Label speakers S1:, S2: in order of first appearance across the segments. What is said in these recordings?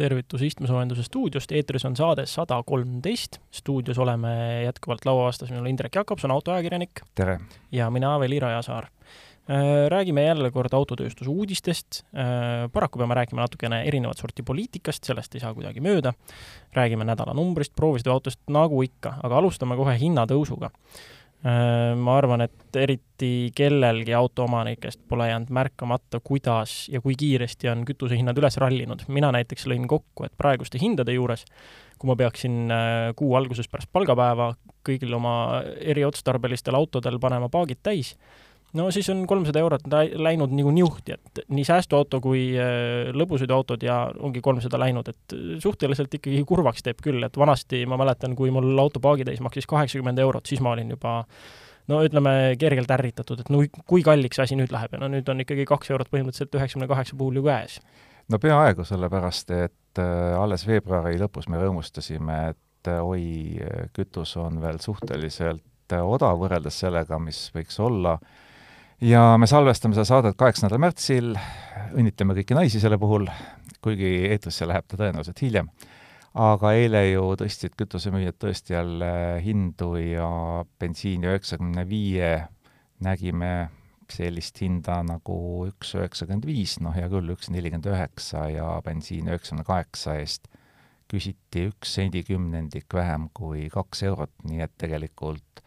S1: tervitus istmesoojenduse stuudiost, eetris on saade sada kolmteist, stuudios oleme jätkuvalt lauavastas, minul Indrek Jakobson, autoajakirjanik.
S2: tere!
S1: ja mina, Veli Rajasaar. Äh, räägime jälle kord autotööstuse uudistest, äh, paraku peame rääkima natukene erinevat sorti poliitikast, sellest ei saa kuidagi mööda, räägime nädalanumbrist, proovisõiduautost nagu ikka, aga alustame kohe hinnatõusuga ma arvan, et eriti kellelgi autoomanikest pole jäänud märkamata, kuidas ja kui kiiresti on kütusehinnad üles rallinud. mina näiteks lõin kokku, et praeguste hindade juures, kui ma peaksin äh, kuu alguses pärast palgapäeva kõigil oma eriotstarbelistel autodel panema paagid täis, no siis on kolmsada eurot läinud nagu niuhti, et nii säästuauto kui äh, lõbusõiduautod ja ongi kolmsada läinud, et suhteliselt ikkagi kurvaks teeb küll, et vanasti ma mäletan, kui mul auto paagitäis maksis kaheksakümmend eurot, siis ma olin juba no ütleme, kergelt ärritatud, et no kui kalliks see asi nüüd läheb ja no nüüd on ikkagi kaks eurot põhimõtteliselt üheksakümne kaheksa puhul ju käes.
S2: no peaaegu, sellepärast et äh, alles veebruari lõpus me rõõmustasime, et äh, oi, kütus on veel suhteliselt odav võrreldes sellega, mis võiks olla ja me salvestame seda saadet kaheksandal märtsil, õnnitleme kõiki naisi selle puhul, kuigi eetrisse läheb ta tõenäoliselt hiljem. aga eile ju tõstsid kütusemüüjad tõesti jälle hindu ja bensiini üheksakümne viie nägime sellist hinda nagu üks üheksakümmend viis, noh hea küll, üks nelikümmend üheksa ja bensiin üheksakümne kaheksa eest küsiti üks sendikümnendik vähem kui kaks eurot, nii et tegelikult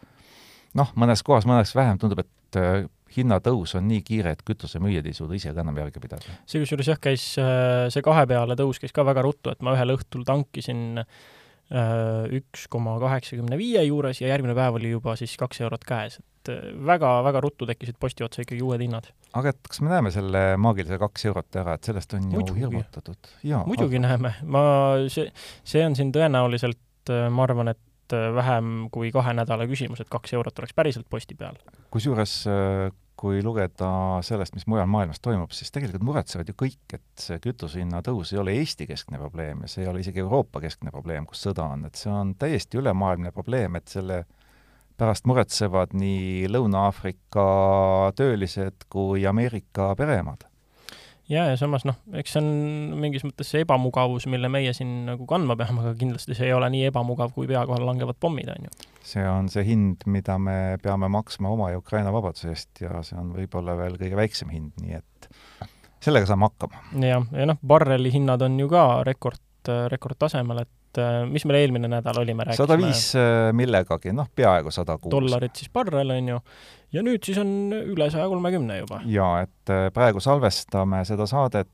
S2: noh, mõnes kohas mõneks vähem, tundub, et hinnatõus on nii kiire, et kütusemüüjad ei suuda ise ka enam järge pidada.
S1: see kusjuures jah, käis, äh, see kahe peale tõus käis ka väga ruttu, et ma ühel õhtul tankisin äh, üks koma kaheksakümne viie juures ja järgmine päev oli juba siis kaks eurot käes, et väga-väga äh, ruttu tekkisid posti otsa ikkagi uued hinnad.
S2: aga et kas me näeme selle maagilise kaks eurot ära, et sellest on ju muidugi. hirmutatud?
S1: muidugi aga... näeme, ma, see, see on siin tõenäoliselt, ma arvan, et vähem kui kahe nädala küsimus, et kaks eurot oleks päriselt posti peal.
S2: kusjuures kui lugeda sellest, mis mujal maailmas toimub, siis tegelikult muretsevad ju kõik, et see kütusehinna tõus ei ole Eesti-keskne probleem ja see ei ole isegi Euroopa-keskne probleem, kus sõda on, et see on täiesti ülemaailmne probleem, et selle pärast muretsevad nii Lõuna-Aafrika töölised kui Ameerika pereemad
S1: ja, ja samas noh, eks see on mingis mõttes see ebamugavus, mille meie siin nagu kandma peame, aga kindlasti see ei ole nii ebamugav, kui pea kohal langevad pommid, on ju.
S2: see on see hind, mida me peame maksma oma ja Ukraina vabaduse eest ja see on võib-olla veel kõige väiksem hind, nii et sellega saame hakkama.
S1: jah, ja noh, barreli hinnad on ju ka rekord, rekordtasemel, et et äh, mis meil eelmine nädal oli, me
S2: rääkisime sada viis äh, millegagi, noh, peaaegu sada kuus.
S1: dollarit siis barrel, on ju, ja nüüd siis on üle saja kolmekümne juba.
S2: jaa, et äh, praegu salvestame seda saadet,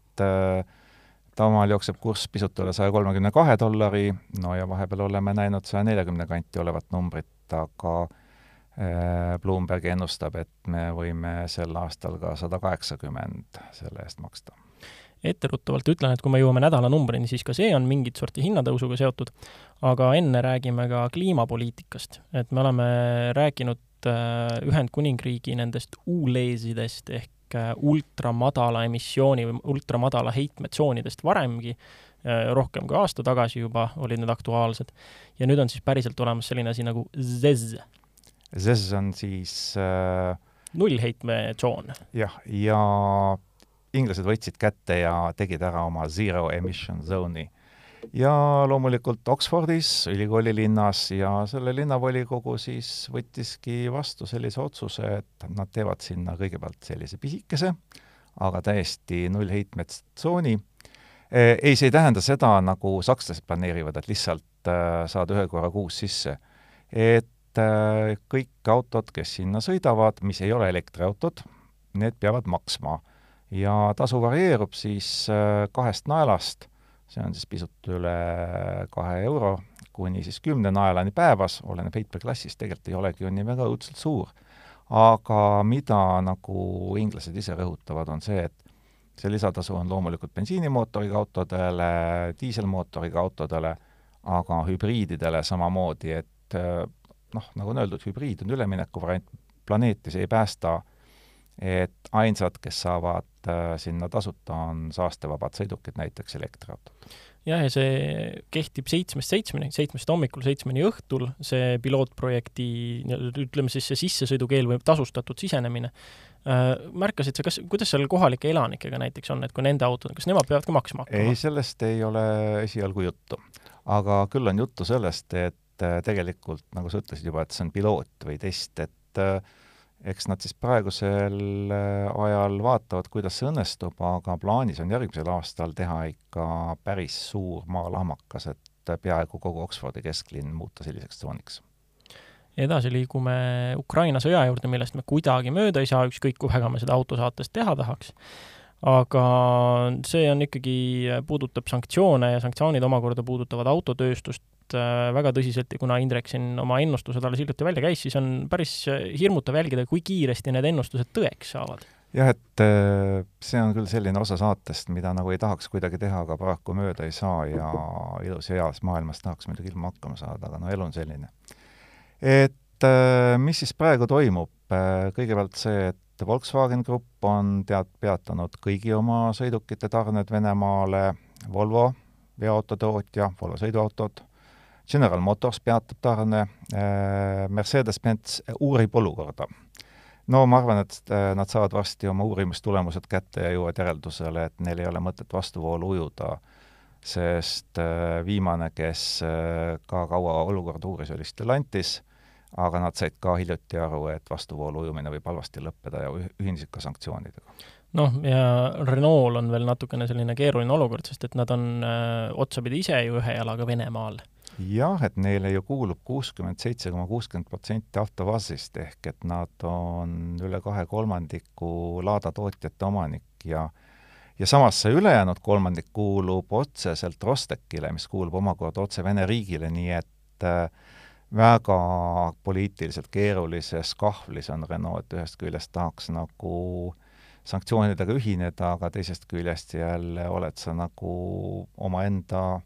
S2: tavamal jookseb kurss pisut üle saja kolmekümne kahe dollari, no ja vahepeal oleme näinud saja neljakümne kanti olevat numbrit, aga Bloomberg ennustab, et me võime sel aastal ka sada kaheksakümmend selle eest maksta
S1: etteruttavalt ütlen, et kui me jõuame nädalanumbrini, siis ka see on mingit sorti hinnatõusuga seotud, aga enne räägime ka kliimapoliitikast. et me oleme rääkinud äh, Ühendkuningriigi nendest ULEZ-idest ehk äh, ultramadala emissiooni või ultramadala heitmetsoonidest varemgi, äh, rohkem kui aasta tagasi juba olid need aktuaalsed. ja nüüd on siis päriselt olemas selline asi nagu ZEZ.
S2: ZEZ on siis äh...
S1: nullheitmetsoon.
S2: jah, ja inglased võtsid kätte ja tegid ära oma zero emission zone'i. ja loomulikult Oxfordis, ülikooli linnas ja selle linnavolikogu siis võttiski vastu sellise otsuse, et nad teevad sinna kõigepealt sellise pisikese, aga täiesti nullheitmetsooni. E, ei, see ei tähenda seda, nagu sakslased planeerivad, et lihtsalt äh, saad ühe korra kuus sisse. et äh, kõik autod, kes sinna sõidavad, mis ei ole elektriautod, need peavad maksma ja tasu varieerub siis äh, kahest naelast, see on siis pisut üle kahe euro, kuni siis kümne naelani päevas, oleneb heitmeklassist, tegelikult ei olegi ju nii väga õudselt suur. aga mida nagu inglased ise rõhutavad, on see, et see lisatasu on loomulikult bensiinimootoriga autodele, diiselmootoriga autodele, aga hübriididele samamoodi, et äh, noh, nagu on öeldud, hübriid on üleminekuvariant, planeeti see ei päästa et ainsad, kes saavad äh, sinna tasuta, on saastevabad sõidukid, näiteks elektriautod.
S1: jah, ja see kehtib seitsmest seitsmeni, seitsmest hommikul seitsmeni õhtul, see pilootprojekti, ütleme siis see sissesõidukeel või tasustatud sisenemine. Äh, märkasid sa, kas, kuidas seal kohalike elanikega näiteks on, et kui nende autod, kas nemad peavad ka maksma hakkama?
S2: ei, sellest ei ole esialgu juttu. aga küll on juttu sellest, et äh, tegelikult, nagu sa ütlesid juba, et see on piloot või test, et äh, eks nad siis praegusel äh, ajal vaatavad, kuidas see õnnestub, aga plaanis on järgmisel aastal teha ikka päris suur maalahmakas, et peaaegu kogu Oxfordi kesklinn muuta selliseks tsooniks.
S1: edasi liigume Ukraina sõja juurde, millest me kuidagi mööda ei saa, ükskõik kui väga me seda autosaates teha tahaks. aga see on ikkagi, puudutab sanktsioone ja sanktsioonid omakorda puudutavad autotööstust, äh, väga tõsiselt ja kuna Indrek siin oma ennustused alles hiljuti välja käis, siis on päris äh, hirmutav jälgida, kui kiiresti need ennustused tõeks saavad.
S2: jah, et äh, see on küll selline osa saatest, mida nagu ei tahaks kuidagi teha, aga paraku mööda ei saa ja ilus ja heas maailmas tahaks muidugi ilma hakkama saada, aga no elu on selline. et mis siis praegu toimub, kõigepealt see, et Volkswagen Grupp on tead-, peatanud kõigi oma sõidukite tarned Venemaale, Volvo, veoautotootja, Volvo sõiduautod, General Motors peatab tarne, äh, Mercedes-Benz uurib olukorda. no ma arvan, et äh, nad saavad varsti oma uurimistulemused kätte ja jõuavad järeldusele, et neil ei ole mõtet vastuvoolu ujuda, sest äh, viimane, kes ka kaua olukorda uuris, oli Stellantis, aga nad said ka hiljuti aru, et vastuvoolu ujumine võib halvasti lõppeda ja ühinesid ka sanktsioonidega
S1: noh, ja Renault on veel natukene selline keeruline olukord, sest et nad on öö, otsapidi ise ju ühe jalaga Venemaal
S2: jah, et neile ju kuulub kuuskümmend seitse koma kuuskümmend protsenti AvtoVAZ-ist ehk et nad on üle kahe kolmandiku Lada tootjate omanik ja ja samas see ülejäänud kolmandik kuulub otseselt Rostekile, mis kuulub omakorda otse Vene riigile, nii et äh, väga poliitiliselt keerulises kahvlis on Renault, et ühest küljest tahaks nagu sanktsioonidega ühineda, aga teisest küljest jälle oled sa nagu omaenda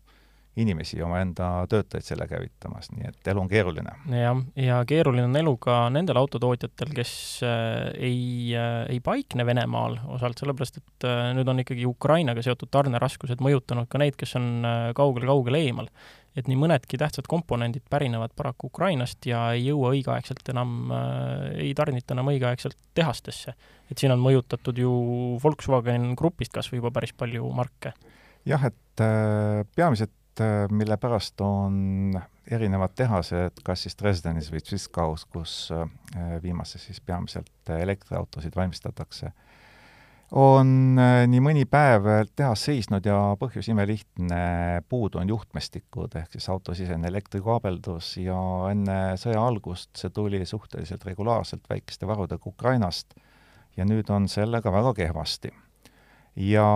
S2: inimesi, omaenda töötajaid selle käivitamas, nii et elu on keeruline.
S1: jah, ja keeruline on elu ka nendel autotootjatel, kes äh, ei äh,, ei paikne Venemaal osalt sellepärast, et äh, nüüd on ikkagi Ukrainaga seotud tarneraskused mõjutanud ka neid, kes on kaugel-kaugel eemal. et nii mõnedki tähtsad komponendid pärinevad paraku Ukrainast ja ei jõua õigeaegselt enam ei tarnita enam õigeaegselt tehastesse. et siin on mõjutatud ju Volkswagen Grupist kas või juba päris palju marke.
S2: jah, et peamiselt Äh, mille pärast on erinevad tehased, kas siis Dresdenis või Zwickau's, kus äh, viimases siis peamiselt elektriautosid valmistatakse, on äh, nii mõni päev tehas seisnud ja põhjus imelihtne, puudu on juhtmestikud ehk siis autosisene elektrikaabeldus ja enne sõja algust see tuli suhteliselt regulaarselt väikeste varudega Ukrainast ja nüüd on sellega väga kehvasti. ja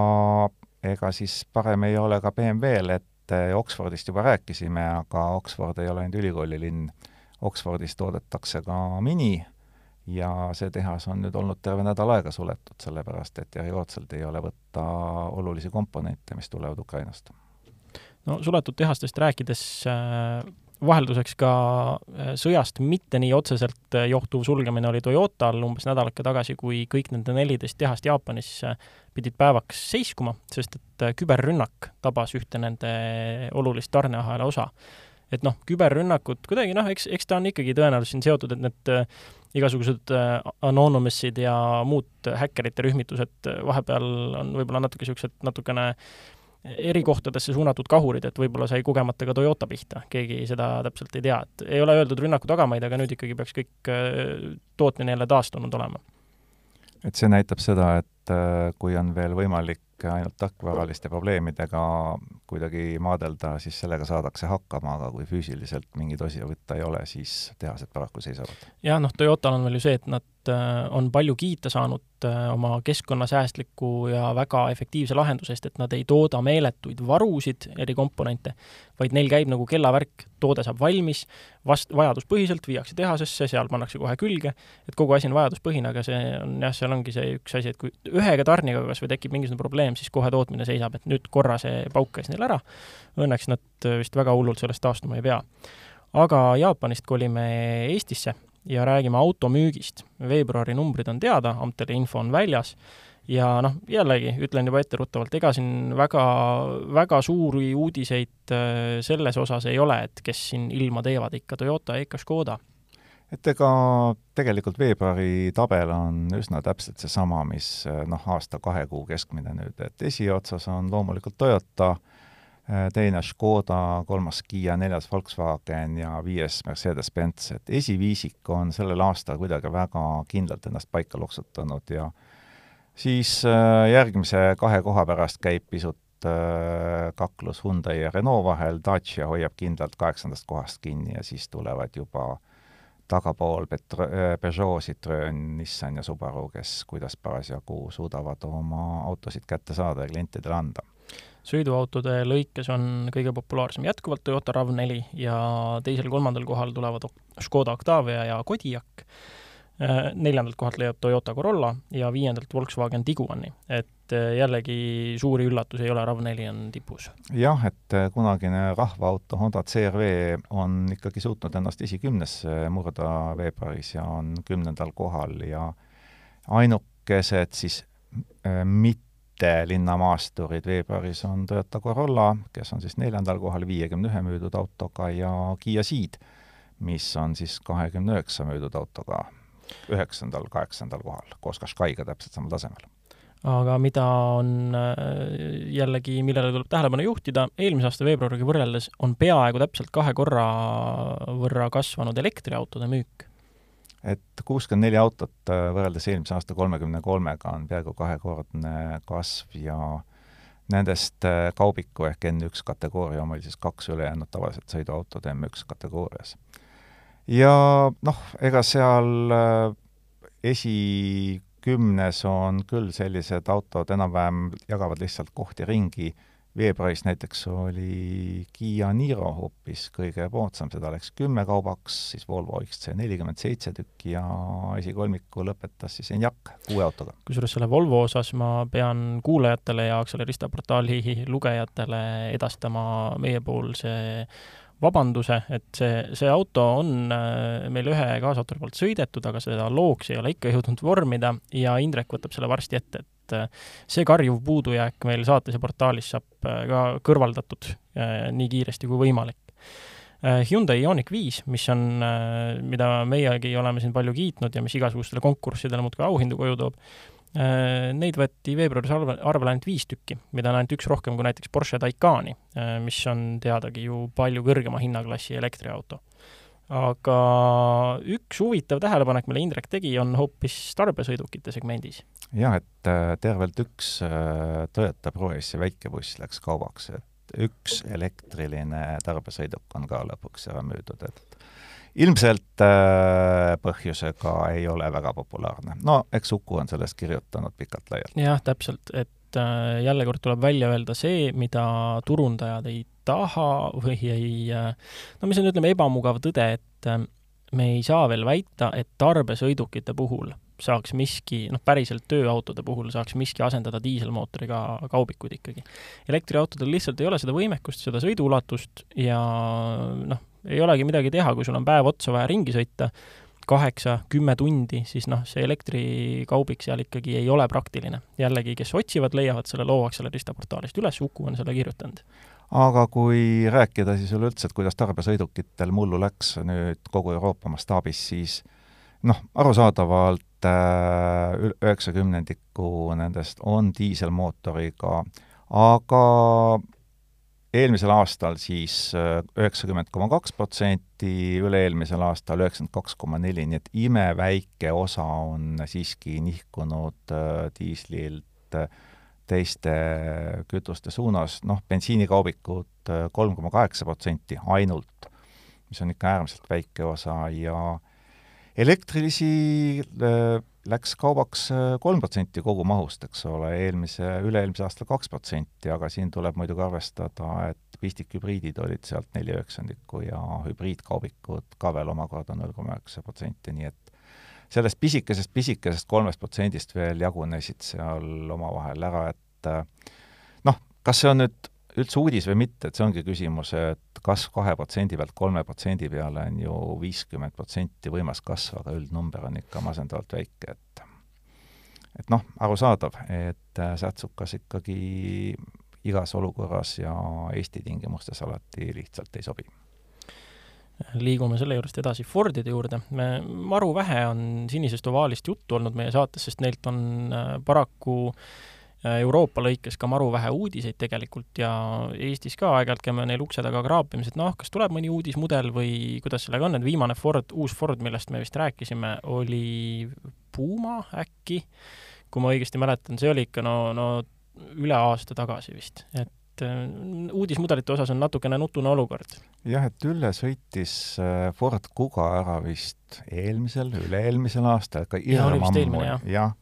S2: ega siis parem ei ole ka BMW-l, et et eh, Oxfordist juba rääkisime, aga Oxford ei ole ainult ülikoolilinn, Oxfordis toodetakse ka Mini ja see tehas on nüüd olnud terve nädal aega suletud, sellepärast et järjekordselt ei ole võtta olulisi komponente, mis tulevad Ukrainast.
S1: no suletud tehastest rääkides äh vahelduseks ka äh, sõjast mitte nii otseselt johtuv sulgemine oli Toyotal umbes nädalake tagasi, kui kõik nende neliteist tehast Jaapanis pidid päevaks seiskuma, sest et küberrünnak tabas ühte nende olulist tarneahela osa. et noh, küberrünnakud kuidagi noh, eks, eks ta on ikkagi tõenäoliselt siin seotud, et need igasugused anonymousid ja muud häkkerite rühmitused vahepeal on võib-olla natuke niisugused natukene äh, eri kohtadesse suunatud kahurid, et võib-olla sai kogemata ka Toyota pihta, keegi seda täpselt ei tea, et ei ole öeldud rünnaku tagamaid, aga nüüd ikkagi peaks kõik äh, tootmine jälle taastunud olema.
S2: et see näitab seda, et äh, kui on veel võimalik ainult tarkvaraliste probleemidega kuidagi maadelda, siis sellega saadakse hakkama, aga kui füüsiliselt mingeid osi võtta ei ole, siis tehased paraku seisavad.
S1: jah, noh, Toyotal on veel ju see, et nad äh, on palju kiita saanud äh, oma keskkonnasäästliku ja väga efektiivse lahenduse eest, et nad ei tooda meeletuid varusid, erikomponente, vaid neil käib nagu kellavärk, toode saab valmis, vast-, vajaduspõhiselt viiakse tehasesse, seal pannakse kohe külge, et kogu asi on vajaduspõhine, aga see on jah, seal ongi see üks asi, et kui ühega tarniga kas või tekib mingisugune probleem, siis kohe tootmine seisab, et nüüd korra see pauk käis neil ära, õnneks nad vist väga hullult sellest taastuma ei pea. aga Jaapanist kolime Eestisse ja räägime automüügist. veebruari numbrid on teada, Amteli info on väljas ja noh, jällegi ütlen juba etteruttavalt, ega siin väga, väga suuri uudiseid äh, selles osas ei ole, et kes siin ilma teevad, ikka Toyota, EKA, Škoda.
S2: et ega tegelikult veebruari tabel on üsna täpselt seesama, mis äh, noh, aasta-kahe kuu keskmine nüüd, et esiotsas on loomulikult Toyota, teine Škoda, kolmas Kiia, neljas Volkswagen ja viies Mercedes-Benz, et esiviisik on sellel aastal kuidagi väga kindlalt ennast paika loksutanud ja siis äh, järgmise kahe koha pärast käib pisut äh, kaklus Hyundai ja Renault vahel, Dacia hoiab kindlalt kaheksandast kohast kinni ja siis tulevad juba tagapool äh, Peugeot, Citroen, Nissan ja Subaru, kes kuidas parasjagu suudavad oma autosid kätte saada ja klientidele anda.
S1: Sõiduautode lõikes on kõige populaarsem jätkuvalt Toyota RAV4 ja teisel-kolmandal kohal tulevad Škoda Octavia ja Kodiaq Äh, neljandalt kohalt leiab Toyota Corolla ja viiendalt Volkswagen Tiguani. et äh, jällegi suuri üllatusi ei ole, RAV4 on tipus.
S2: jah, et äh, kunagine rahvaauto Honda CRV on ikkagi suutnud ennast esikümnesse murda veebruaris ja on kümnendal kohal ja ainukesed siis mitte linnamaasturid veebruaris on Toyota Corolla, kes on siis neljandal kohal viiekümne ühe müüdud autoga ja Kiia Ceed, mis on siis kahekümne üheksa müüdud autoga üheksandal, kaheksandal kohal, koos Qashqaiga täpselt samal tasemel.
S1: aga mida on äh, jällegi, millele tuleb tähelepanu juhtida, eelmise aasta veebruariga võrreldes on peaaegu täpselt kahe korra võrra kasvanud elektriautode müük
S2: et kuuskümmend neli autot äh, võrreldes eelmise aasta kolmekümne kolmega on peaaegu kahekordne kasv ja nendest äh, kaubiku ehk N1 kategooria oma oli siis kaks ülejäänud tavaliselt sõiduautod M1 kategoorias. Ja noh, ega seal äh, esikümnes on küll sellised autod enam-vähem jagavad lihtsalt kohti ringi, veebruaris näiteks oli Kiia Niro hoopis kõige poodsam, seda läks kümme kaubaks, siis Volvo XC nelikümmend seitse tükki ja esikolmiku lõpetas siis Enyaq kuue autoga.
S1: kusjuures selle Volvo osas ma pean kuulajatele ja Accelerista portaali lugejatele edastama meiepoolse vabanduse, et see, see auto on äh, meil ühe kaasautori poolt sõidetud, aga seda looks ei ole ikka jõudnud vormida ja Indrek võtab selle varsti ette, et äh, see karjuv puudujääk meil saates ja portaalis saab äh, ka kõrvaldatud nii kiiresti kui võimalik. Hyundai Ioniq viis, mis on, mida meiegi oleme siin palju kiitnud ja mis igasugustele konkurssidele muudkui auhindu koju toob, Äh, neid võeti veebruaris arve, arvele ainult viis tükki, mida on ainult üks rohkem kui näiteks Porsche Taycani, äh, mis on teadagi ju palju kõrgema hinnaklassi elektriauto. aga üks huvitav tähelepanek, mille Indrek tegi, on hoopis tarbesõidukite segmendis.
S2: Jah, et äh, tervelt üks Toyota Proessi väikebuss läks kaubaks, et üks elektriline tarbesõiduk on ka lõpuks ära müüdud, et ilmselt äh, põhjusega ei ole väga populaarne. no eks Uku on sellest kirjutanud pikalt-laialt.
S1: jah, täpselt, et äh, jälle kord tuleb välja öelda see, mida turundajad ei taha või ei äh, no mis on, ütleme, ebamugav tõde, et äh, me ei saa veel väita, et tarbesõidukite puhul saaks miski, noh, päriselt tööautode puhul saaks miski asendada diiselmootoriga kaubikuid ikkagi. elektriautodel lihtsalt ei ole seda võimekust, seda sõiduulatust ja noh, ei olegi midagi teha, kui sul on päev otsa vaja ringi sõita, kaheksa, kümme tundi, siis noh, see elektrikaubik seal ikkagi ei ole praktiline. jällegi, kes otsivad, leiavad selle loo Accelerista portaalist üles, Uku on selle kirjutanud.
S2: aga kui rääkida siis üleüldse, et kuidas tarbesõidukitel mullu läks nüüd kogu Euroopa mastaabis, siis noh, arusaadavalt äh, üheksakümnendikku nendest on diiselmootoriga, aga eelmisel aastal siis äh, üheksakümmend koma kaks protsenti, üle-eelmisel aastal üheksakümmend kaks koma neli, nii et imeväike osa on siiski nihkunud äh, diislilt teiste kütuste suunas, noh, bensiinikaubikud kolm koma kaheksa protsenti ainult, mis on ikka äärmiselt väike osa ja elektrilisi läks kaubaks äh, kolm protsenti kogumahust, eks ole, eelmise, üle-eelmise aastal kaks protsenti, aga siin tuleb muidugi arvestada, et pistikhübriidid olid sealt neli üheksandikku ja hübriidkaubikud ka veel omakorda null koma üheksa protsenti, nii et sellest pisikesest, pisikesest kolmest protsendist veel jagunesid seal omavahel ära, et äh, noh, kas see on nüüd üldse uudis või mitte, et see ongi küsimus, et kasv kahe protsendi pealt kolme protsendi peale on ju viiskümmend protsenti võimas kasv, aga üldnumber on ikka masendavalt väike, et et noh, arusaadav, et särtsukas ikkagi igas olukorras ja Eesti tingimustes alati lihtsalt ei sobi
S1: liigume selle juurest edasi Fordide juurde. me, maru vähe on sinisest ovaalist juttu olnud meie saates, sest neilt on äh, paraku äh, Euroopa lõikes ka maru vähe uudiseid tegelikult ja Eestis ka aeg-ajalt käime neil ukse taga kraapimas, et noh, kas tuleb mõni uudismudel või kuidas sellega on, et viimane Ford, uus Ford, millest me vist rääkisime, oli Puma äkki, kui ma õigesti mäletan, see oli ikka no, no üle aasta tagasi vist, et äh, uudismudelite osas on natukene nutune olukord.
S2: jah, et Ülle sõitis äh, Ford Kuga ära vist eelmisel, üle-eelmisel aastal, ikka
S1: hirmammu,
S2: jah.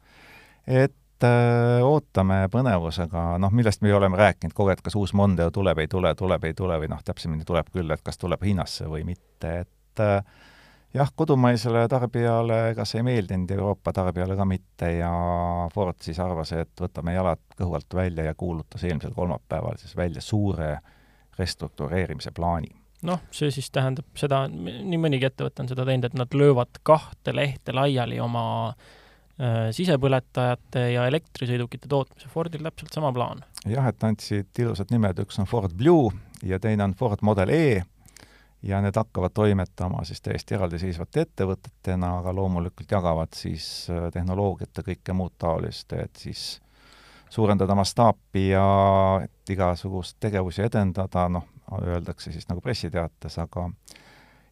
S2: et äh, ootame põnevusega, noh, millest me oleme rääkinud kogu aeg, kas uus Mondeo tuleb, ei tule, tuleb, ei tule või noh, täpsemini tuleb küll, et kas tuleb Hiinasse või mitte, et äh, jah, kodumaisele tarbijale ega see ei meeldinud, Euroopa tarbijale ka mitte ja Ford siis arvas, et võtame jalad kõhu alt välja ja kuulutas eelmisel kolmapäeval siis välja suure restruktureerimise plaani.
S1: noh, see siis tähendab seda, nii mõnigi ettevõte on seda teinud, et nad löövad kahte lehte laiali oma äh, sisepõletajate ja elektrisõidukite tootmise, Fordil täpselt sama plaan.
S2: jah, et andsid ilusad nimed, üks on Ford Blue ja teine on Ford Model E. Ja need hakkavad toimetama siis täiesti eraldiseisvate ettevõtetena, aga loomulikult jagavad siis äh, tehnoloogiat ja kõike muud taolist, et siis suurendada mastaapi ja et igasugust tegevusi edendada, noh, öeldakse siis nagu pressiteates, aga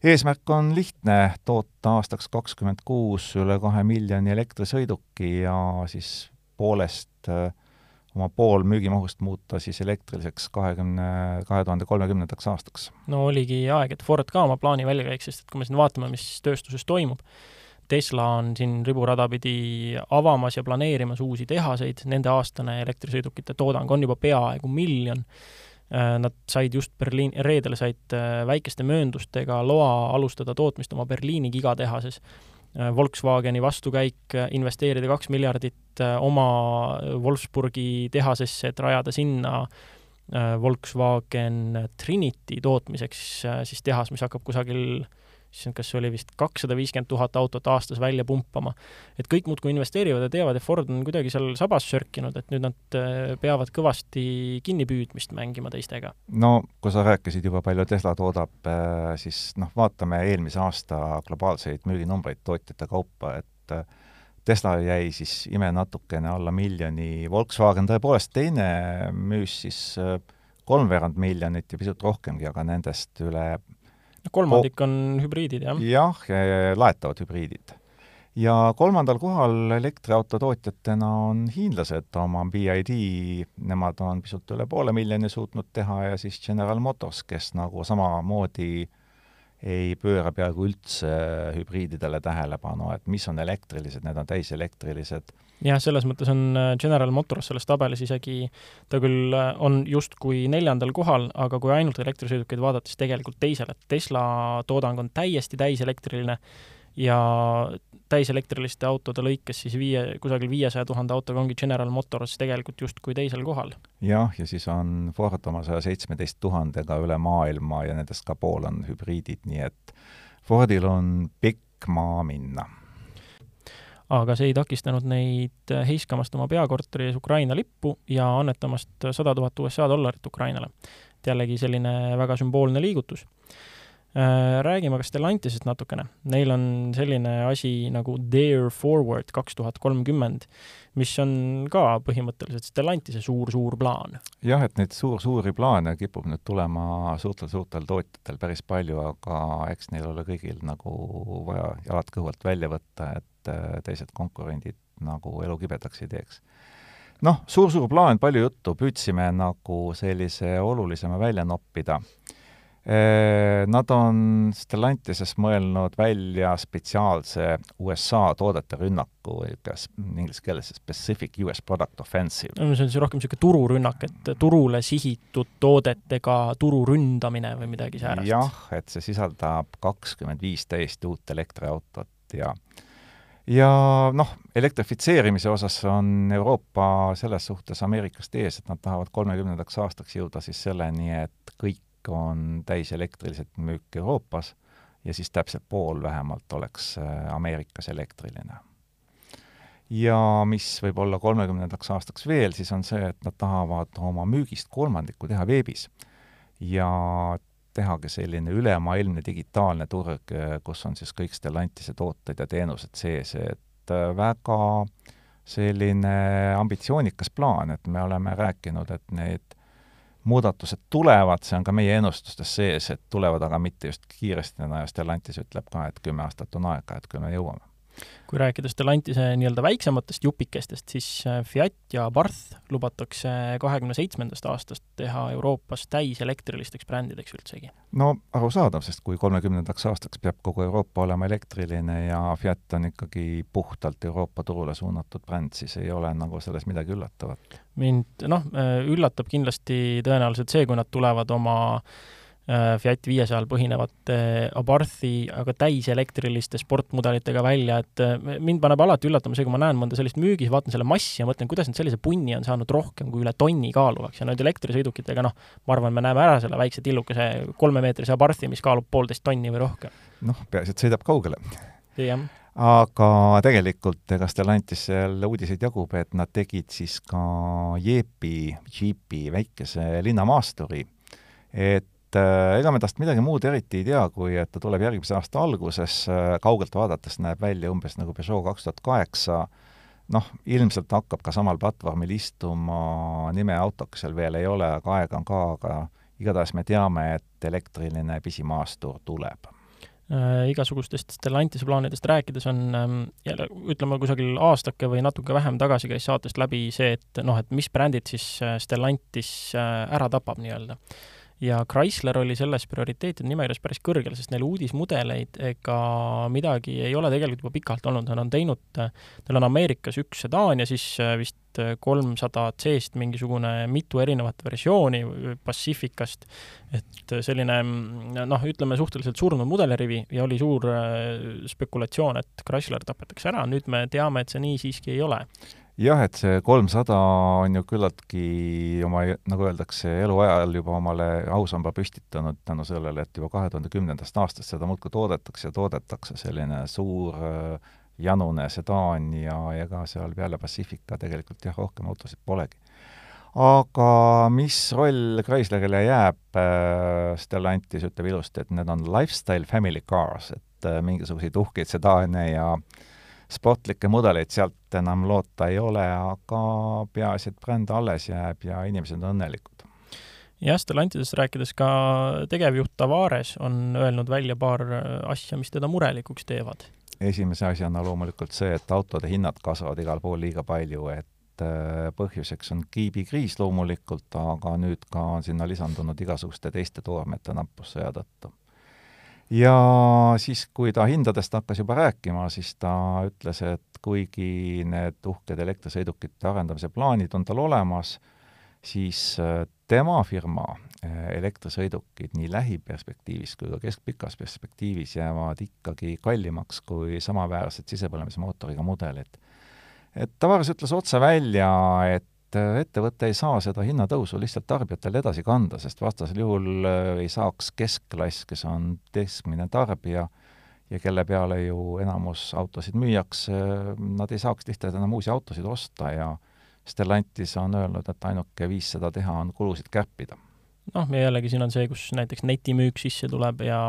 S2: eesmärk on lihtne, toota aastaks kakskümmend kuus üle kahe miljoni elektrisõiduki ja siis poolest äh, oma pool müügimahust muuta siis elektriliseks kahekümne, kahe tuhande kolmekümnendaks aastaks.
S1: no oligi aeg, et Ford ka oma plaani välja käiks, sest et kui me siin vaatame, mis tööstuses toimub, Tesla on siin riburada pidi avamas ja planeerimas uusi tehaseid, nende aastane elektrisõidukite toodang on juba peaaegu miljon. Äh, nad said just Berliin, reedel said äh, väikeste mööndustega loa alustada tootmist oma Berliini gigatehases. Äh, Volkswageni vastukäik, investeerida kaks miljardit oma Wolfsburgi tehasesse, et rajada sinna Volkswagen Trinity tootmiseks siis tehas, mis hakkab kusagil issand, kas oli vist kakssada viiskümmend tuhat autot aastas välja pumpama. et kõik muudkui investeerivad ja teavad, et Ford on kuidagi seal sabas sörkinud, et nüüd nad peavad kõvasti kinnipüüdmist mängima teistega.
S2: no kui sa rääkisid juba, palju Tesla toodab, siis noh, vaatame eelmise aasta globaalseid müüginumbreid tootjate kaupa, et Tesla jäi siis ime natukene alla miljoni, Volkswagen tõepoolest teine müüs siis äh, kolmveerand miljonit ja pisut rohkemgi, aga nendest üle
S1: kolmandik on hübriidid, jah?
S2: jah, laetavad hübriidid. ja kolmandal kohal elektriauto tootjatena on hiinlased oma BID, nemad on pisut üle poole miljoni suutnud teha ja siis General Motors, kes nagu samamoodi ei pööra peaaegu üldse hübriididele tähelepanu, et mis on elektrilised, need on täiselektrilised.
S1: Jah, selles mõttes on äh, General Motors selles tabelis isegi, ta küll äh, on justkui neljandal kohal, aga kui ainult elektrisõidukeid vaadata, siis tegelikult teisel, et Tesla toodang on täiesti täiselektriline ja täiselektriliste autode lõikes siis viie, kusagil viiesaja tuhande autoga ongi General Motors tegelikult justkui teisel kohal.
S2: jah, ja siis on Ford oma saja seitsmeteist tuhandega üle maailma ja nendest ka pool on hübriidid, nii et Fordil on pikk maa minna.
S1: Aga see ei takistanud neid heiskamast oma peakorteri ees Ukraina lippu ja annetamast sada tuhat USA dollarit Ukrainale. et jällegi selline väga sümboolne liigutus Äh, räägime ka Stellantisest natukene. Neil on selline asi nagu Dare Forward kaks tuhat kolmkümmend, mis on ka põhimõtteliselt Stellantise suur-suur plaan.
S2: jah, et neid suur-suuri plaane kipub nüüd tulema suurtel-suurtel tootjatel päris palju, aga eks neil ole kõigil nagu vaja jalad kõhu alt välja võtta, et äh, teised konkurendid nagu elu kibedaks ei teeks noh, suur-suur plaan, palju juttu, püüdsime nagu sellise olulisema välja noppida Nad on Stellantises mõelnud välja spetsiaalse USA toodete rünnaku, inglise keeles Specific US Product Offensive.
S1: no see on siis rohkem niisugune tururünnak, et turule sihitud toodetega turu ründamine või midagi säärast?
S2: jah, et see sisaldab kakskümmend viis täiesti uut elektriautot ja ja noh, elektrifitseerimise osas on Euroopa selles suhtes Ameerikast ees, et nad tahavad kolmekümnendaks aastaks jõuda siis selleni, et kõik on täiselektriliselt müük Euroopas ja siis täpselt pool vähemalt oleks äh, Ameerikas elektriline. ja mis võib olla kolmekümnendaks aastaks veel, siis on see, et nad tahavad oma müügist kolmandiku teha veebis. ja tehagi selline ülemaailmne digitaalne turg, kus on siis kõik Stellantise tooted ja teenused sees, et äh, väga selline ambitsioonikas plaan, et me oleme rääkinud, et need muudatused tulevad, see on ka meie ennustustes sees, et tulevad, aga mitte just kiiresti ja Stellantis ütleb ka, et kümme aastat on aega, et küll me jõuame
S1: kui rääkida Stellantise nii-öelda väiksematest jupikestest, siis äh, Fiat ja Barth lubatakse kahekümne seitsmendast aastast teha Euroopas täiselektrilisteks brändideks üldsegi.
S2: no arusaadav, sest kui kolmekümnendaks aastaks peab kogu Euroopa olema elektriline ja Fiat on ikkagi puhtalt Euroopa turule suunatud bränd, siis ei ole nagu selles midagi üllatavat.
S1: mind noh, äh, üllatab kindlasti tõenäoliselt see, kui nad tulevad oma äh, Äh, Fiat viiesajal põhinevate Abarthi, aga täiselektriliste sportmudelitega välja, et äh, mind paneb alati üllatama see, kui ma näen mõnda sellist müügis, vaatan selle massi ja mõtlen, kuidas nad sellise punni on saanud rohkem kui üle tonni kaaluvaks ja nüüd elektrisõidukitega, noh, ma arvan, me näeme ära selle väikse tillukese kolmemeetrise Abarthi, mis kaalub poolteist tonni või rohkem.
S2: noh, peaasi, et sõidab kaugele.
S1: jah
S2: aga tegelikult ega Stellantis seal uudiseid jagub, et nad tegid siis ka Jeepi, Jeepi väikese linnamaasturi, et äh, ega me tast midagi muud eriti ei tea, kui et ta tuleb järgmise aasta alguses, äh, kaugelt vaadates näeb välja umbes nagu Peugeot kaks tuhat kaheksa, noh, ilmselt hakkab ka samal platvormil istuma, nimeautoks seal veel ei ole, aga aega on ka, aga igatahes me teame, et elektriline pisimaastur tuleb.
S1: Äh, igasugustest Stellantise plaanidest rääkides on ähm, jälle, ütleme kusagil aastake või natuke vähem tagasi käis saatest läbi see, et noh, et mis brändid siis Stellantis ära tapab nii-öelda ja Chrysler oli selles prioriteetide nimekirjas päris kõrgel, sest neil uudismudeleid ega midagi ei ole tegelikult juba pikalt olnud, nad on teinud, neil on Ameerikas üks sedaan ja siis äh, vist kolmsada C-st mingisugune mitu erinevat versiooni Pacificast, et selline noh, ütleme suhteliselt surnud mudelirivi ja oli suur äh, spekulatsioon, et Chrysler tapetakse ära, nüüd me teame, et see nii siiski ei ole
S2: jah, et see kolmsada on ju küllaltki oma, nagu öeldakse, eluajal juba omale ausamba püstitanud tänu sellele, et juba kahe tuhande kümnendast aastast seda muudkui toodetakse ja toodetakse, selline suur äh, janune sedaan ja ega seal peale Pacifica tegelikult jah, rohkem autosid polegi. aga mis roll Chryslerile jääb, äh, Stellantis ütleb ilusti, et need on lifestyle family cars, et äh, mingisuguseid uhkeid sedaane ja äh, sportlikke mudeleid sealt enam loota ei ole, aga peaasi, et bränd alles jääb ja inimesed on õnnelikud.
S1: jah, Stellantisest rääkides ka tegevjuht Tavares on öelnud välja paar asja, mis teda murelikuks teevad.
S2: esimese asjana loomulikult see, et autode hinnad kasvavad igal pool liiga palju, et äh, põhjuseks on kiibikriis loomulikult, aga nüüd ka on sinna lisandunud igasuguste teiste toormete nappus sõja tõttu ja siis, kui ta hindadest hakkas juba rääkima, siis ta ütles, et kuigi need uhked elektrisõidukite arendamise plaanid on tal olemas, siis äh, tema firma äh, elektrisõidukid nii lähiperspektiivis kui ka keskpikas perspektiivis jäävad ikkagi kallimaks kui samaväärsed sisepõlemismootoriga mudelid. et Tavares ütles otse välja, et et äh, ettevõte ei saa seda hinnatõusu lihtsalt tarbijatele edasi kanda, sest vastasel juhul äh, ei saaks keskklass, kes on keskmine tarbija ja kelle peale ju enamus autosid müüakse, nad ei saaks lihtsalt enam uusi autosid osta ja Stellantis on öelnud, et ainuke viis seda teha on kulusid kärpida
S1: noh, ja jällegi siin on see, kus näiteks netimüük sisse tuleb ja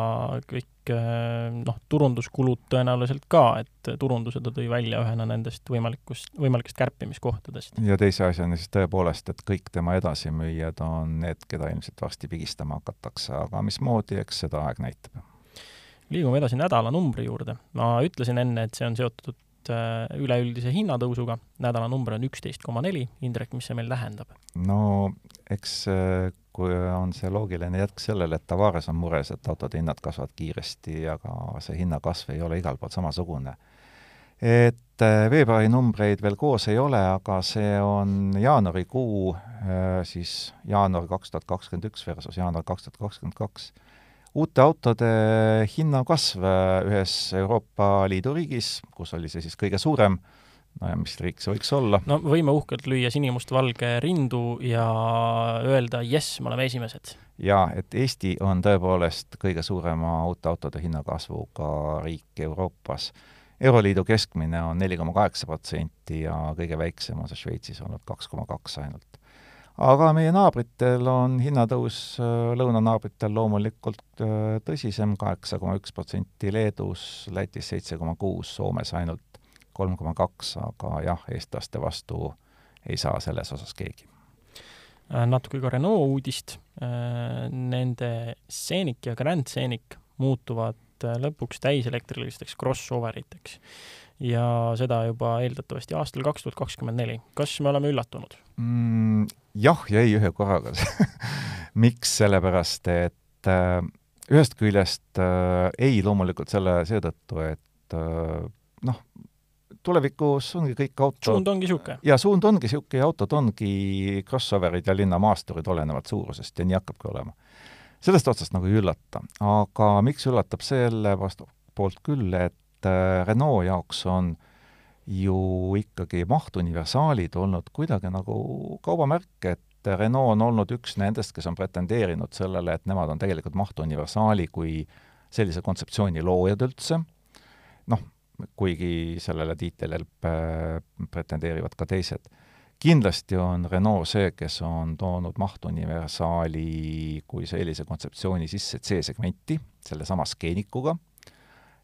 S1: kõik eh, noh, turunduskulud tõenäoliselt ka, et turunduse ta tõi välja ühena nendest võimalikust, võimalikest kärpimiskohtadest.
S2: ja teise asjana siis tõepoolest, et kõik tema edasimüüjad on need, keda ilmselt varsti pigistama hakatakse, aga mismoodi, eks seda aeg näitab.
S1: liigume edasi nädalanumbri juurde. ma ütlesin enne, et see on seotud eh, üleüldise hinnatõusuga, nädalanumber on üksteist koma neli, Indrek, mis see meil tähendab?
S2: no eks eh, kui on see loogiline jätk sellele, et Tavares on mures, et autode hinnad kasvavad kiiresti, aga see hinnakasv ei ole igal pool samasugune. et äh, veebruari numbreid veel koos ei ole, aga see on jaanuarikuu, äh, siis jaanuar kaks tuhat kakskümmend üks versus jaanuar kaks tuhat kakskümmend kaks. uute autode hinnakasv äh, ühes Euroopa Liidu riigis, kus oli see siis kõige suurem, no ja mis riik see võiks olla?
S1: no võime uhkelt lüüa sinimustvalge rindu ja öelda jess, me oleme esimesed.
S2: jaa, et Eesti on tõepoolest kõige suurema uute autode hinnakasvuga riik Euroopas Euroliidu keskmine on neli koma kaheksa protsenti ja kõige väiksem on see Šveitsis olnud kaks koma kaks ainult. aga meie naabritel on hinnatõus, äh, lõunanaabritel loomulikult äh, tõsisem, kaheksa koma üks protsenti Leedus, Lätis seitse koma kuus, Soomes ainult kolm koma kaks, aga jah, eestlaste vastu ei saa selles osas keegi
S1: Äh, natuke ka Renault uudist. Äh, nende Scenic ja Grand Scenic muutuvad äh, lõpuks täiselektrilisteks crossover iteks. ja seda juba eeldatavasti aastal kaks tuhat kakskümmend neli. kas me oleme üllatunud
S2: mm,? jah ja ei ühe korraga miks, sellepärast et äh, ühest küljest äh, ei loomulikult selle, seetõttu, et äh, noh, tulevikus ongi kõik auto
S1: suund ongi niisugune?
S2: jaa, suund ongi niisugune ja autod ongi crossoverid ja linnamaasturid, olenevalt suurusest ja nii hakkabki olema. sellest otsast nagu ei üllata. aga miks üllatab selle vastu poolt küll, et äh, Renault jaoks on ju ikkagi mahtuniversaalid olnud kuidagi nagu kaubamärk, et Renault on olnud üks nendest, kes on pretendeerinud sellele, et nemad on tegelikult mahtuniversaali kui sellise kontseptsiooni loojad üldse, noh, kuigi sellele tiitlile pretendeerivad ka teised. kindlasti on Renault see, kes on toonud mahtuniversaali kui sellise kontseptsiooni sisse C-segmenti, sellesama skeenikuga,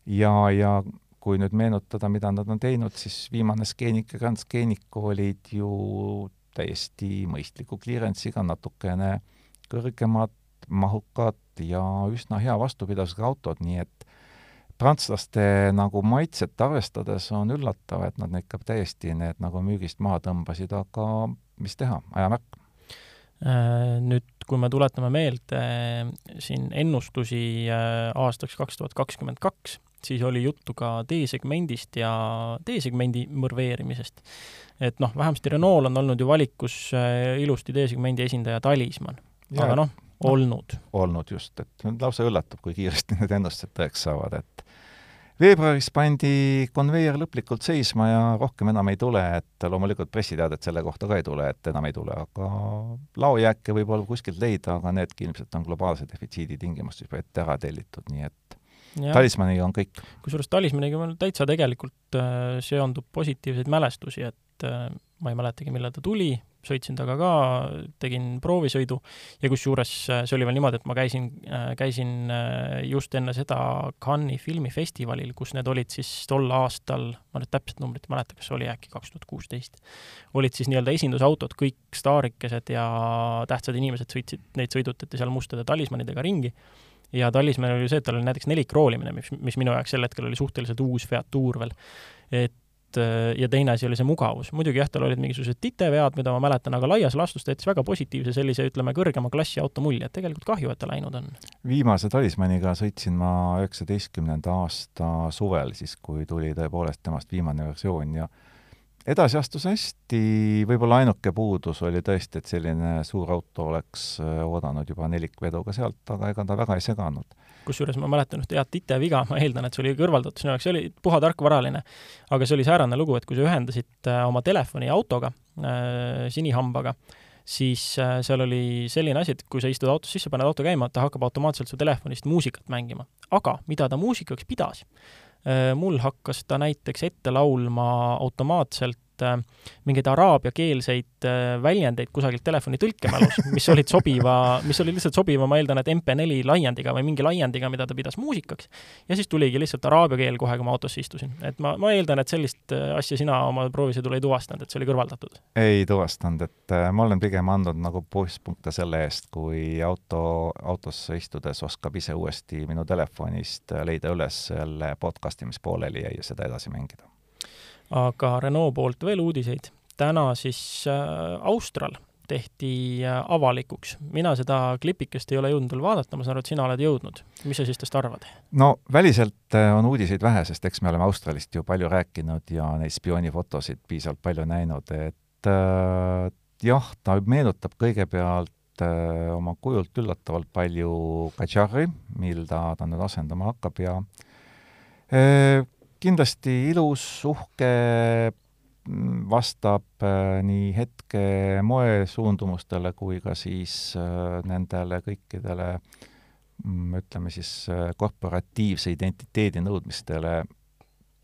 S2: ja, ja kui nüüd meenutada, mida nad on teinud, siis viimane skeenik ja Grand Scenic olid ju täiesti mõistliku clearance'iga, natukene kõrgemad, mahukad ja üsna hea vastupidavusega autod, nii et prantslaste nagu maitset arvestades on üllatav, et nad ikka täiesti need nagu müügist maha tõmbasid, aga mis teha, ajamärk.
S1: Äh, nüüd, kui me tuletame meelde äh, siin ennustusi äh, aastaks kaks tuhat kakskümmend kaks, siis oli juttu ka D-segmendist ja D-segmendi mõrveerimisest. et noh, vähemasti Renault on olnud ju valikus ilusti D-segmendi esindaja Talismann, aga noh, olnud.
S2: olnud just, et lausa üllatab, kui kiiresti need ennustused tõeks saavad, et veebruaris pandi konveier lõplikult seisma ja rohkem enam ei tule, et loomulikult pressiteadet selle kohta ka ei tule, et enam ei tule, aga laojääke võib olla kuskilt leida, aga needki ilmselt on globaalse defitsiidi tingimustes juba ette ära tellitud, nii et ja. talismaniga on kõik.
S1: kusjuures talismaniga mul täitsa tegelikult äh, seondub positiivseid mälestusi, et äh, ma ei mäletagi, millal ta tuli, sõitsin temaga ka, tegin proovisõidu ja kusjuures äh, see oli veel niimoodi, et ma käisin, äh, käisin äh, just enne seda Cannes'i filmifestivalil, kus need olid siis tol aastal, ma nüüd täpset numbrit ei mäleta, kas oli äkki kaks tuhat kuusteist, olid siis nii-öelda esindusautod, kõik staarikesed ja tähtsad inimesed sõitsid, neid sõidutati seal mustade talismanidega ringi ja talismanil oli see, et tal oli näiteks nelikroolimine, mis, mis minu jaoks sel hetkel oli suhteliselt uus Fiat Tour veel. et Äh, ja teine asi oli see mugavus. muidugi jah, tal olid mingisugused titevead, mida ma mäletan, aga laias laastus ta jättis väga positiivse sellise, ütleme, kõrgema klassi auto mulje, et tegelikult kahju, et ta läinud on.
S2: viimase talismaniga sõitsin ma üheksateistkümnenda aasta suvel, siis kui tuli tõepoolest temast viimane versioon ja edasi astus hästi, võib-olla ainuke puudus oli tõesti, et selline suur auto oleks äh, oodanud juba nelikveduga sealt, aga ega ta väga ei seganud
S1: kusjuures ma mäletan ühte head titeviga, ma eeldan, et see oli kõrvaldatud sinu jaoks, see oli puha tarkvaraline. aga see oli säärane lugu, et kui sa ühendasid äh, oma telefoni autoga äh,, sinihambaga, siis äh, seal oli selline asi, et kui sa istud autos sisse, paned auto käima, ta hakkab automaatselt su telefonist muusikat mängima. aga mida ta muusikaks pidas? Mul hakkas ta näiteks ette laulma automaatselt äh, mingeid araabiakeelseid äh, väljendeid kusagilt telefoni tõlkemälus, mis olid sobiva, mis oli lihtsalt sobiva, ma eeldan, et MP4 laiendiga või mingi laiendiga, mida ta pidas muusikaks. ja siis tuligi lihtsalt araabia keel kohe, kui ma autosse istusin. et ma, ma eeldan, et sellist äh, asja sina oma proovisõidul ei tuvastanud, et see oli kõrvaldatud?
S2: ei tuvastanud, et ma olen pigem andnud nagu plusspunkte selle eest, kui auto, autosse istudes oskab ise uuesti minu telefonist leida üles selle podcast'i, mis pooleli jäi ja seda edasi mängida
S1: aga Renault poolt veel uudiseid. täna siis äh, Austral tehti äh, avalikuks. mina seda klipikest ei ole jõudnud veel vaadata, ma saan aru, et sina oled jõudnud. mis sa siis tast arvad?
S2: no väliselt äh, on uudiseid vähe, sest eks me oleme Australist ju palju rääkinud ja neid spioonifotosid piisavalt palju näinud, et äh, jah, ta meenutab kõigepealt äh, oma kujult üllatavalt palju Kadžari, mil ta, ta nüüd asendama hakkab ja äh, kindlasti ilus, uhke, vastab äh, nii hetke moesuundumustele kui ka siis äh, nendele kõikidele mm, ütleme siis äh, korporatiivse identiteedi nõudmistele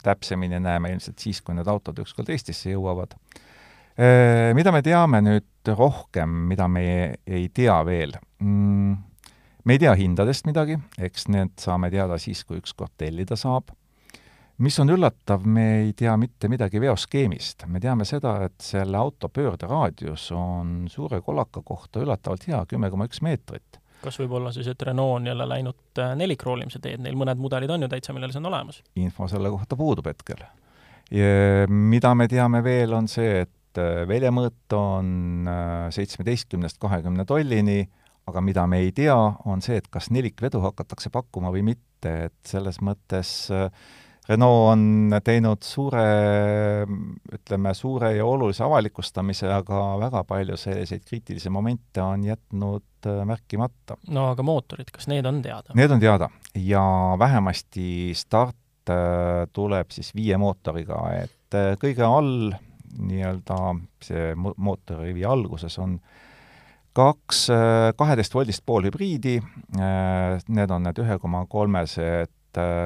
S2: täpsemini näeme ilmselt siis, kui need autod ükskord Eestisse jõuavad. Mida me teame nüüd rohkem, mida me ei, ei tea veel mm,? me ei tea hindadest midagi, eks need saame teada siis, kui ükskord tellida saab. Mis on üllatav, me ei tea mitte midagi veoskeemist. me teame seda, et selle auto pöörderaadius on suure kolaka kohta üllatavalt hea, kümme koma üks meetrit
S1: kas võib olla siis, et Renault on jälle läinud äh, nelikroolimise teed, neil mõned mudelid on ju täitsa, millel see on olemas?
S2: info selle kohta puudub hetkel. mida me teame veel, on see, et äh, väljamõõt on äh, seitsmeteistkümnest kahekümne tollini, aga mida me ei tea, on see, et kas nelikvedu hakatakse pakkuma või mitte, et selles mõttes äh, Renault on teinud suure, ütleme, suure ja olulise avalikustamise, aga väga palju selliseid kriitilisi momente on jätnud äh, märkimata.
S1: no aga mootorid, kas need on teada?
S2: Need on teada ja vähemasti start äh, tuleb siis viie mootoriga, et kõige all nii-öelda see mootorrivi alguses on äh, kaks kaheteistvoldist poolhübriidi, need on need ühe koma kolmesed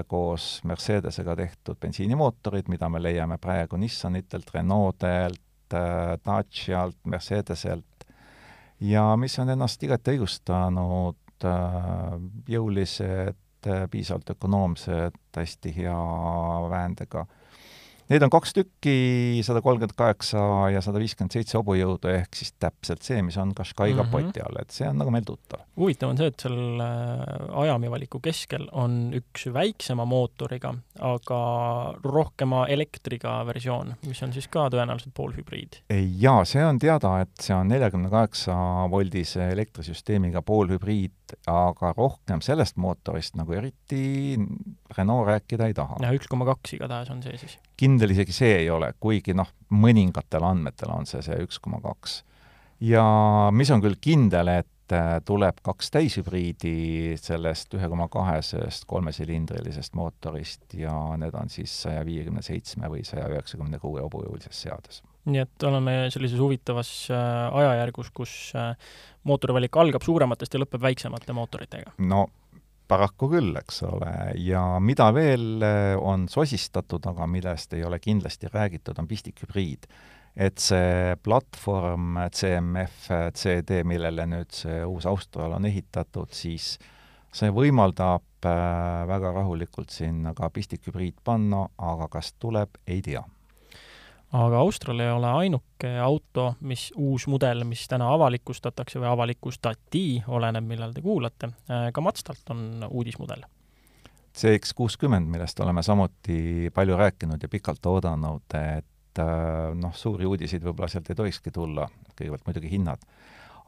S2: koos Mercedesega tehtud bensiinimootorid, mida me leiame praegu Nissanitelt, Renaultelt, Dacialt, Mercedeselt ja mis on ennast igati õigustanud, jõulised, piisavalt ökonoomsed, hästi hea väändega Neid on kaks tükki, sada kolmkümmend kaheksa ja sada viiskümmend seitse hobujõudu, ehk siis täpselt see, mis on Qashqai kapoti mm -hmm. all, et see on nagu meil tuttav.
S1: huvitav on see, et seal äh, ajamivaliku keskel on üks väiksema mootoriga, aga rohkema elektriga versioon, mis on siis ka tõenäoliselt poolhübriid.
S2: jaa, see on teada, et see on neljakümne kaheksa voldise elektrisüsteemiga poolhübriid, aga rohkem sellest mootorist nagu eriti Renault rääkida ei taha.
S1: jah, üks koma kaks igatahes on see siis
S2: kindel isegi see ei ole, kuigi noh, mõningatel andmetel on see see üks koma kaks. ja mis on küll kindel, et äh, tuleb kaks täishübriidi sellest ühe koma kahesest kolmesilindrilisest mootorist ja need on siis saja viiekümne seitsme või saja üheksakümne kuue hobujõulises seades.
S1: Nii et oleme sellises huvitavas äh, ajajärgus, kus äh, mootorivalik algab suurematest ja lõpeb väiksemate mootoritega?
S2: no paraku küll, eks ole, ja mida veel eh, on sosistatud, aga millest ei ole kindlasti räägitud, on pistikhübriid. et see platvorm CMF CD, millele nüüd see uus Austral on ehitatud, siis see võimaldab väga rahulikult sinna ka pistikhübriid panna, aga kas tuleb, ei tea
S1: aga Austral ei ole ainuke auto, mis, uus mudel, mis täna avalikustatakse või avalikustati, oleneb, millal te kuulate, ka Mazdalt on uudismudel.
S2: CX kuuskümmend, millest oleme samuti palju rääkinud ja pikalt oodanud, et äh, noh, suuri uudiseid võib-olla sealt ei tohikski tulla, kõigepealt muidugi hinnad,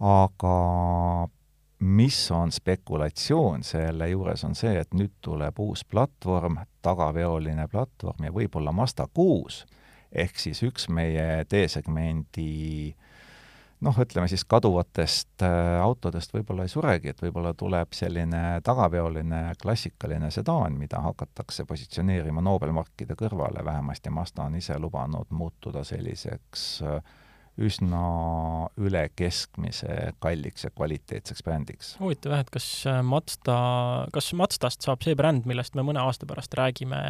S2: aga mis on spekulatsioon selle juures, on see, et nüüd tuleb uus platvorm, tagaveoline platvorm ja võib-olla Mazda kuus ehk siis üks meie D-segmendi noh, ütleme siis kaduvatest äh, autodest võib-olla ei suregi, et võib-olla tuleb selline tagaveoline klassikaline sedaan, mida hakatakse positsioneerima Nobelmarkide kõrvale, vähemasti Mazda on ise lubanud muutuda selliseks äh, üsna üle keskmise kalliks ja kvaliteetseks brändiks.
S1: huvitav jah, et kas äh, Mazda, kas Mazdast saab see bränd, millest me mõne aasta pärast räägime,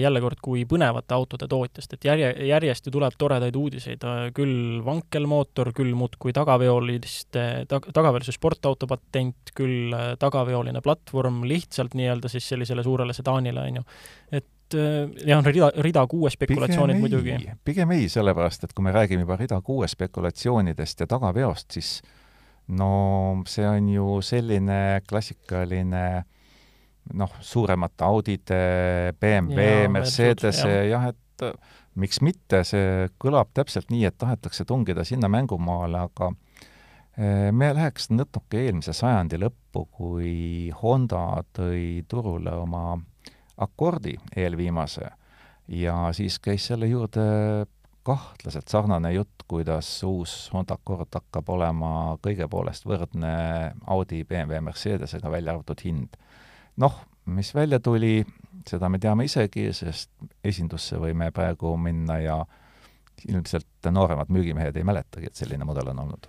S1: jälle kord kui põnevate autode tootjast, et järje, järjest ju tuleb toredaid uudiseid, äh, küll vankelmootor, küll muudkui tagaveoliste tag,, tagaveolise sportauto patent, küll äh, tagaveoline platvorm lihtsalt nii-öelda siis sellisele suurele sedaanile, on ju. et jah, on rida, rida kuue spekulatsioonid pigem muidugi.
S2: pigem ei, sellepärast et kui me räägime juba rida kuue spekulatsioonidest ja tagaveost, siis no see on ju selline klassikaline äh, noh, suuremate Audide, BMW, Mercedese, jah, et äh, miks mitte, see kõlab täpselt nii, et tahetakse tungida sinna mängumaale, aga äh, me läheks natuke eelmise sajandi lõppu, kui Honda tõi turule oma Accordi eelviimase ja siis käis selle juurde kahtlaselt sarnane jutt, kuidas uus Honda Accord hakkab olema kõige poolest võrdne Audi, BMW, Mercedesega, välja arvatud hind noh, mis välja tuli, seda me teame isegi, sest esindusse võime praegu minna ja ilmselt nooremad müügimehed ei mäletagi, et selline mudel on olnud.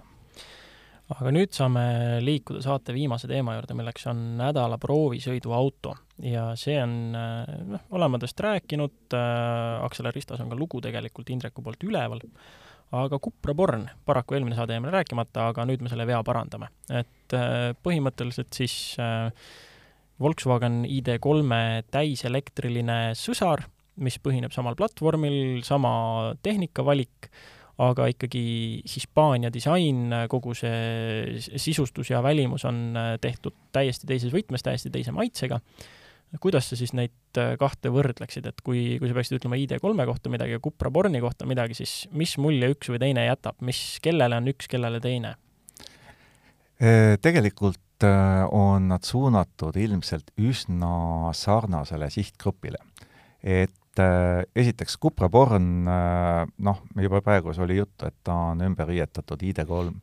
S1: Aga nüüd saame liikuda saate viimase teema juurde, milleks on nädala proovisõiduauto. Ja see on, noh, oleme tast rääkinud äh,, Aksel Ristas on ka lugu tegelikult Indreku poolt üleval, aga Cupra Born, paraku eelmine saade jäi meil rääkimata, aga nüüd me selle vea parandame. et äh, põhimõtteliselt siis äh, Volkswagen ID3 täiselektriline sõsar, mis põhineb samal platvormil, sama tehnikavalik aga ikkagi Hispaania disain, kogu see sisustus ja välimus on tehtud täiesti teises võtmes, täiesti teise maitsega. kuidas sa siis neid kahte võrdleksid, et kui, kui sa peaksid ütlema ID3 kohta midagi ja Cupra Borni kohta midagi, siis mis mulje üks või teine jätab, mis, kellele on üks, kellele teine?
S2: Äh, tegelikult on nad suunatud ilmselt üsna sarnasele sihtgrupile. et äh, esiteks Cupra Born, äh, noh, juba praegu oli juttu, et ta on ümber riietatud ID3.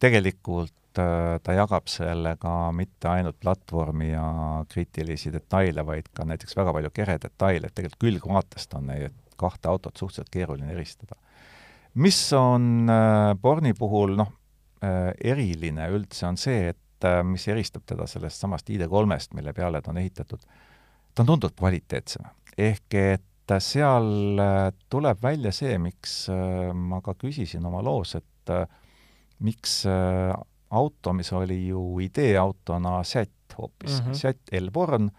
S2: tegelikult äh, ta jagab sellega mitte ainult platvormi ja kriitilisi detaile, vaid ka näiteks väga palju keredetaile, et tegelikult külgvaatest on neid kahte autot suhteliselt keeruline eristada. mis on Borni puhul noh, eriline üldse, on see, et mis eristab teda sellest samast ID3-st, mille peale ta on ehitatud, ta on tunduvalt kvaliteetsem. ehk et et seal äh, tuleb välja see, miks äh, ma ka küsisin oma loos, et äh, miks auto, mis oli ju ideeautona Seat hoopis mm, -hmm. Seat Elborn,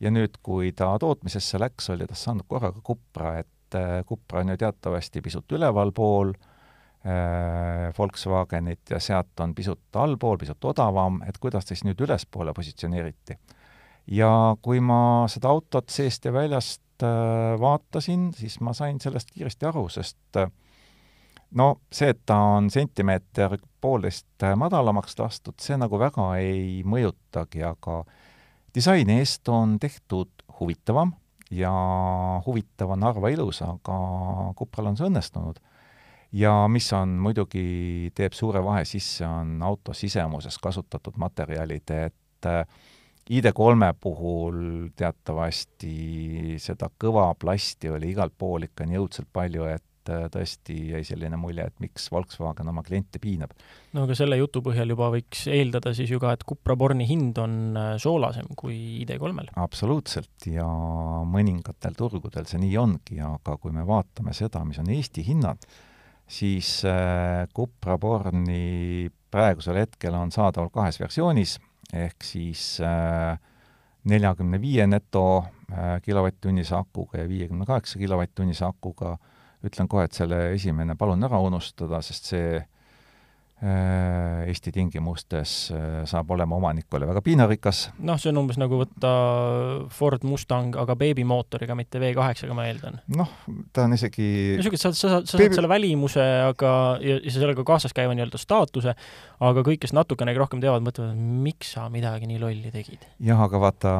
S2: ja nüüd, kui ta tootmisesse läks, oli tast saanud korraga Cupra, et Cupra on ju teatavasti pisut ülevalpool äh, Volkswagenit ja Seat on pisut allpool, pisut odavam, et kuidas ta siis nüüd ülespoole positsioneeriti. ja kui ma seda autot seest ja väljast Äh, vaatasin, siis ma sain sellest kiiresti aru, sest äh, no see, et ta on sentimeeter poolteist äh, madalamaks lastud, see nagu väga ei mõjutagi, aga disaini eest on tehtud huvitavam ja huvitav on harva ilus, aga Cupral on see õnnestunud. Ja mis on muidugi, teeb suure vahe sisse, on auto sisemuses kasutatud materjalid, et äh, ID3 puhul teatavasti seda kõva plasti oli igalt pool ikka nii õudselt palju, et äh, tõesti jäi selline mulje, et miks Volkswagen oma kliente piinab.
S1: no aga selle jutu põhjal juba võiks eeldada siis ju ka, et Cupra Borni hind on äh, soolasem kui ID3-l.
S2: absoluutselt, ja mõningatel turgudel see nii ongi, aga kui me vaatame seda, mis on Eesti hinnad, siis äh, Cupra Borni praegusel hetkel on saadaval kahes versioonis ehk siis äh, neljakümne viie neto äh, kilovatt-tunnise akuga ja viiekümne kaheksa kilovatt-tunnise akuga, ütlen kohe, et selle esimene palun ära unustada, sest see Äh, Eesti tingimustes äh, saab olema omanikule väga piinarikas.
S1: noh, see on umbes nagu võtta Ford Mustang, aga beebimootoriga, mitte V8-ga, ma eeldan.
S2: noh, ta on isegi
S1: niisugune, sa, sa, sa Baby... saad selle välimuse, aga, ja, ja sellega kaasas käiva nii-öelda staatuse, aga kõik, kes natukenegi rohkem teavad, mõtlevad, miks sa midagi nii lolli tegid.
S2: jah, aga vaata,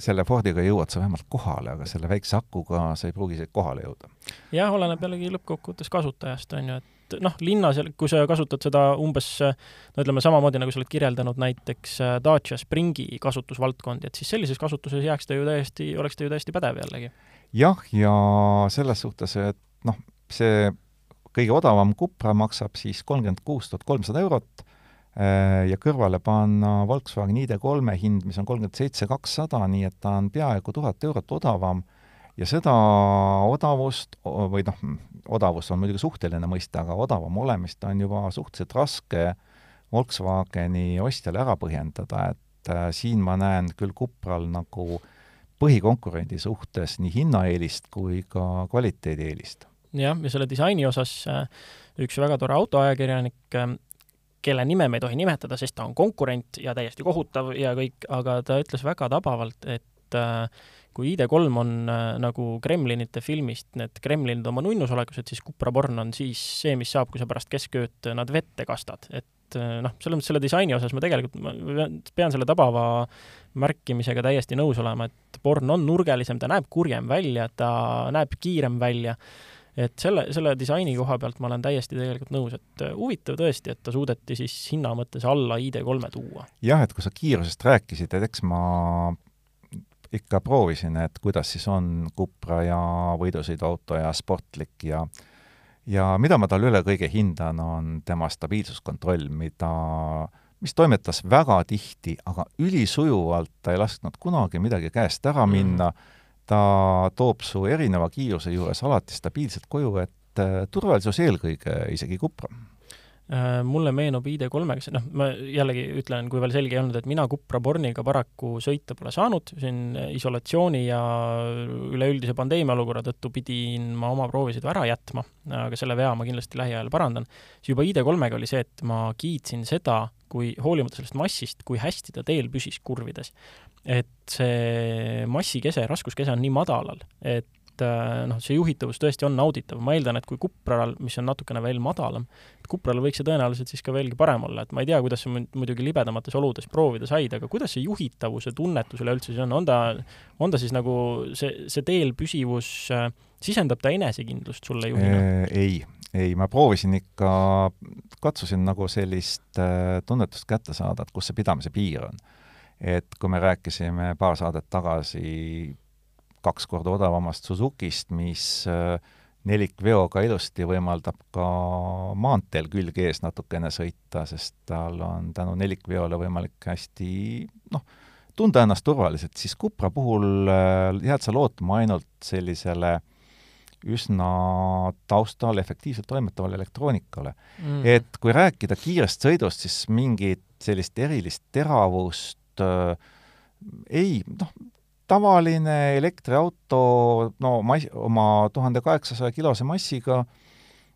S2: selle Fordiga jõuad sa vähemalt kohale, aga selle väikse akuga sa ei pruugi isegi kohale jõuda.
S1: jah, oleneb jällegi lõppkokkuvõttes kasutajast, on ju, et et noh, linnas, kui sa kasutad seda umbes no ütleme, samamoodi nagu sa oled kirjeldanud näiteks äh, Dacia Springi kasutusvaldkondi, et siis sellises kasutuses jääks ta ju täiesti, oleks ta ju täiesti pädev jällegi.
S2: jah, ja selles suhtes, et noh, see kõige odavam Cupra maksab siis kolmkümmend kuus tuhat kolmsada eurot äh, ja kõrvale panna Volkswagen ID3 hind, mis on kolmkümmend seitse kakssada, nii et ta on peaaegu tuhat eurot odavam ja seda odavust või noh, odavus on muidugi suhteline mõiste, aga odavam olemist on juba suhteliselt raske Volkswageni ostjale ära põhjendada, et äh, siin ma näen küll Cupral nagu põhikonkurendi suhtes nii hinnaeelist kui ka kvaliteedieelist.
S1: jah, ja selle disaini osas äh, üks väga tore autoajakirjanik, äh, kelle nime me ei tohi nimetada, sest ta on konkurent ja täiesti kohutav ja kõik, aga ta ütles väga tabavalt, et äh, kui ID3 on äh, nagu Kremlinite filmist need Kremlinid oma nunnusolekus, et siis Cupra Born on siis see, mis saab, kui sa pärast keskööd nad vette kastad, et äh, noh, selles mõttes selle disaini osas ma tegelikult, ma pean selle tabava märkimisega täiesti nõus olema, et Born on nurgelisem, ta näeb kurjem välja, ta näeb kiirem välja, et selle, selle disaini koha pealt ma olen täiesti tegelikult nõus, et äh, huvitav tõesti, et ta suudeti siis hinna mõttes alla ID3-e tuua.
S2: jah, et kui sa kiirusest rääkisid, et eks ma ikka proovisin, et kuidas siis on Cupra ja võidusõiduauto ja sportlik ja ja mida ma tal üle kõige hindan, on tema stabiilsuskontroll, mida, mis toimetas väga tihti, aga ülisujuvalt, ta ei lasknud kunagi midagi käest ära mhm. minna mm, ta toob su erineva kiiruse juures alati stabiilselt koju, et äh, turvalisus eelkõige isegi Cupra
S1: mulle meenub ID3-ga, noh, ma jällegi ütlen, kui veel selge ei olnud, et mina Cupra Borniga paraku sõita pole saanud, siin isolatsiooni ja üleüldise pandeemia olukorra tõttu pidin ma oma proovisõidu ära jätma, aga selle vea ma kindlasti lähiajal parandan. siis juba ID3-ga oli see, et ma kiitsin seda, kui hoolimata sellest massist, kui hästi ta teel püsis kurvides. et see massikese, raskuskese on nii madalal, et et äh, noh, see juhitavus tõesti on nauditav, ma eeldan, et kui Cupral, mis on natukene veel madalam, et Cupral võiks see tõenäoliselt siis ka veelgi parem olla, et ma ei tea, kuidas sa muidugi libedamates oludes proovida said, aga kuidas see juhitavuse tunnetus üleüldse siis on, on ta, on ta siis nagu see, see teel püsivus, äh, sisendab ta enesekindlust sulle juhina?
S2: ei, ei, ma proovisin ikka, katsusin nagu sellist äh, tunnetust kätte saada, et kus see pidamise piir on. et kui me rääkisime paar saadet tagasi kaks korda odavamast Suzukist, mis äh, nelikveoga ilusti võimaldab ka maanteel külg ees natukene sõita, sest tal on tänu nelikveole võimalik hästi noh, tunda ennast turvaliselt, siis Cupra puhul äh, jääd sa lootma ainult sellisele üsna taustal efektiivselt toimetavale elektroonikale. Mm.. et kui rääkida kiirest sõidust, siis mingit sellist erilist teravust äh, ei, noh, tavaline elektriauto, no mas-, oma tuhande kaheksasaja kilose massiga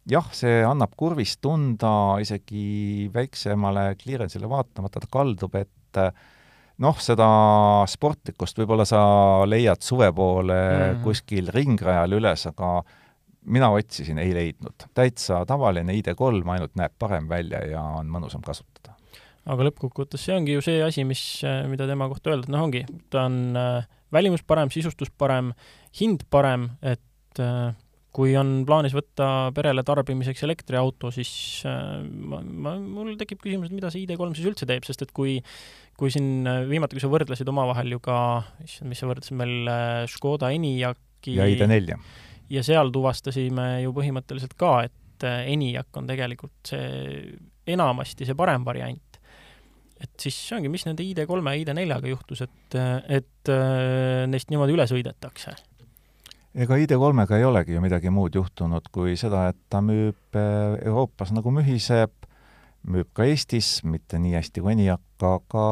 S2: jah, see annab kurvis tunda isegi väiksemale clearance'ile vaatamata, ta kaldub, et noh, seda sportlikkust võib-olla sa leiad suve poole mm kuskil ringrajal üles, aga mina otsisin, ei leidnud. täitsa tavaline ID3, ainult näeb parem välja ja on mõnusam kasutada.
S1: aga lõppkokkuvõttes see ongi ju see asi, mis, mida tema kohta öelda, noh, ongi, ta on äh, välimus parem, sisustus parem, hind parem, et äh, kui on plaanis võtta perele tarbimiseks elektriauto, siis äh, ma, ma, mul tekib küsimus, et mida see ID3 siis üldse teeb, sest et kui kui siin äh, viimati, kui sa võrdlesid omavahel ju ka, issand, mis sa võrdlesid meil Škoda Enyaqi
S2: ja ID4.
S1: ja seal tuvastasime ju põhimõtteliselt ka, et Enyaq on tegelikult see enamasti see parem variant et siis see ongi, mis nende ID3 ja ID4-ga juhtus, et, et äh, neist niimoodi üle sõidetakse?
S2: ega ID3-ga ei olegi ju midagi muud juhtunud kui seda, et ta müüb äh, Euroopas nagu mühiseb, müüb ka Eestis, mitte nii hästi kui Enyaq, aga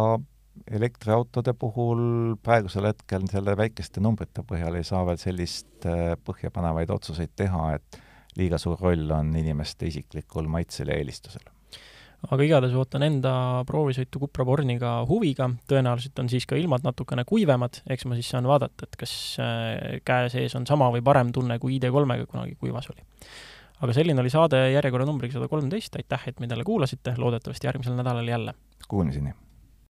S2: elektriautode puhul praegusel hetkel selle väikeste numbrite põhjal ei saa veel sellist äh, põhjapanevaid otsuseid teha, et liiga suur roll on inimeste isiklikul maitsel ja eelistusel
S1: aga igatahes ootan enda proovisõitu Cupra Borniga huviga, tõenäoliselt on siis ka ilmad natukene kuivemad, eks ma siis saan vaadata, et kas äh, käe sees on sama või parem tunne, kui ID3-ga kunagi kuivas oli. aga selline oli saade järjekorranumbriga sada kolmteist, aitäh, et meid jälle kuulasite, loodetavasti järgmisel nädalal jälle!
S2: Kuulmiseni!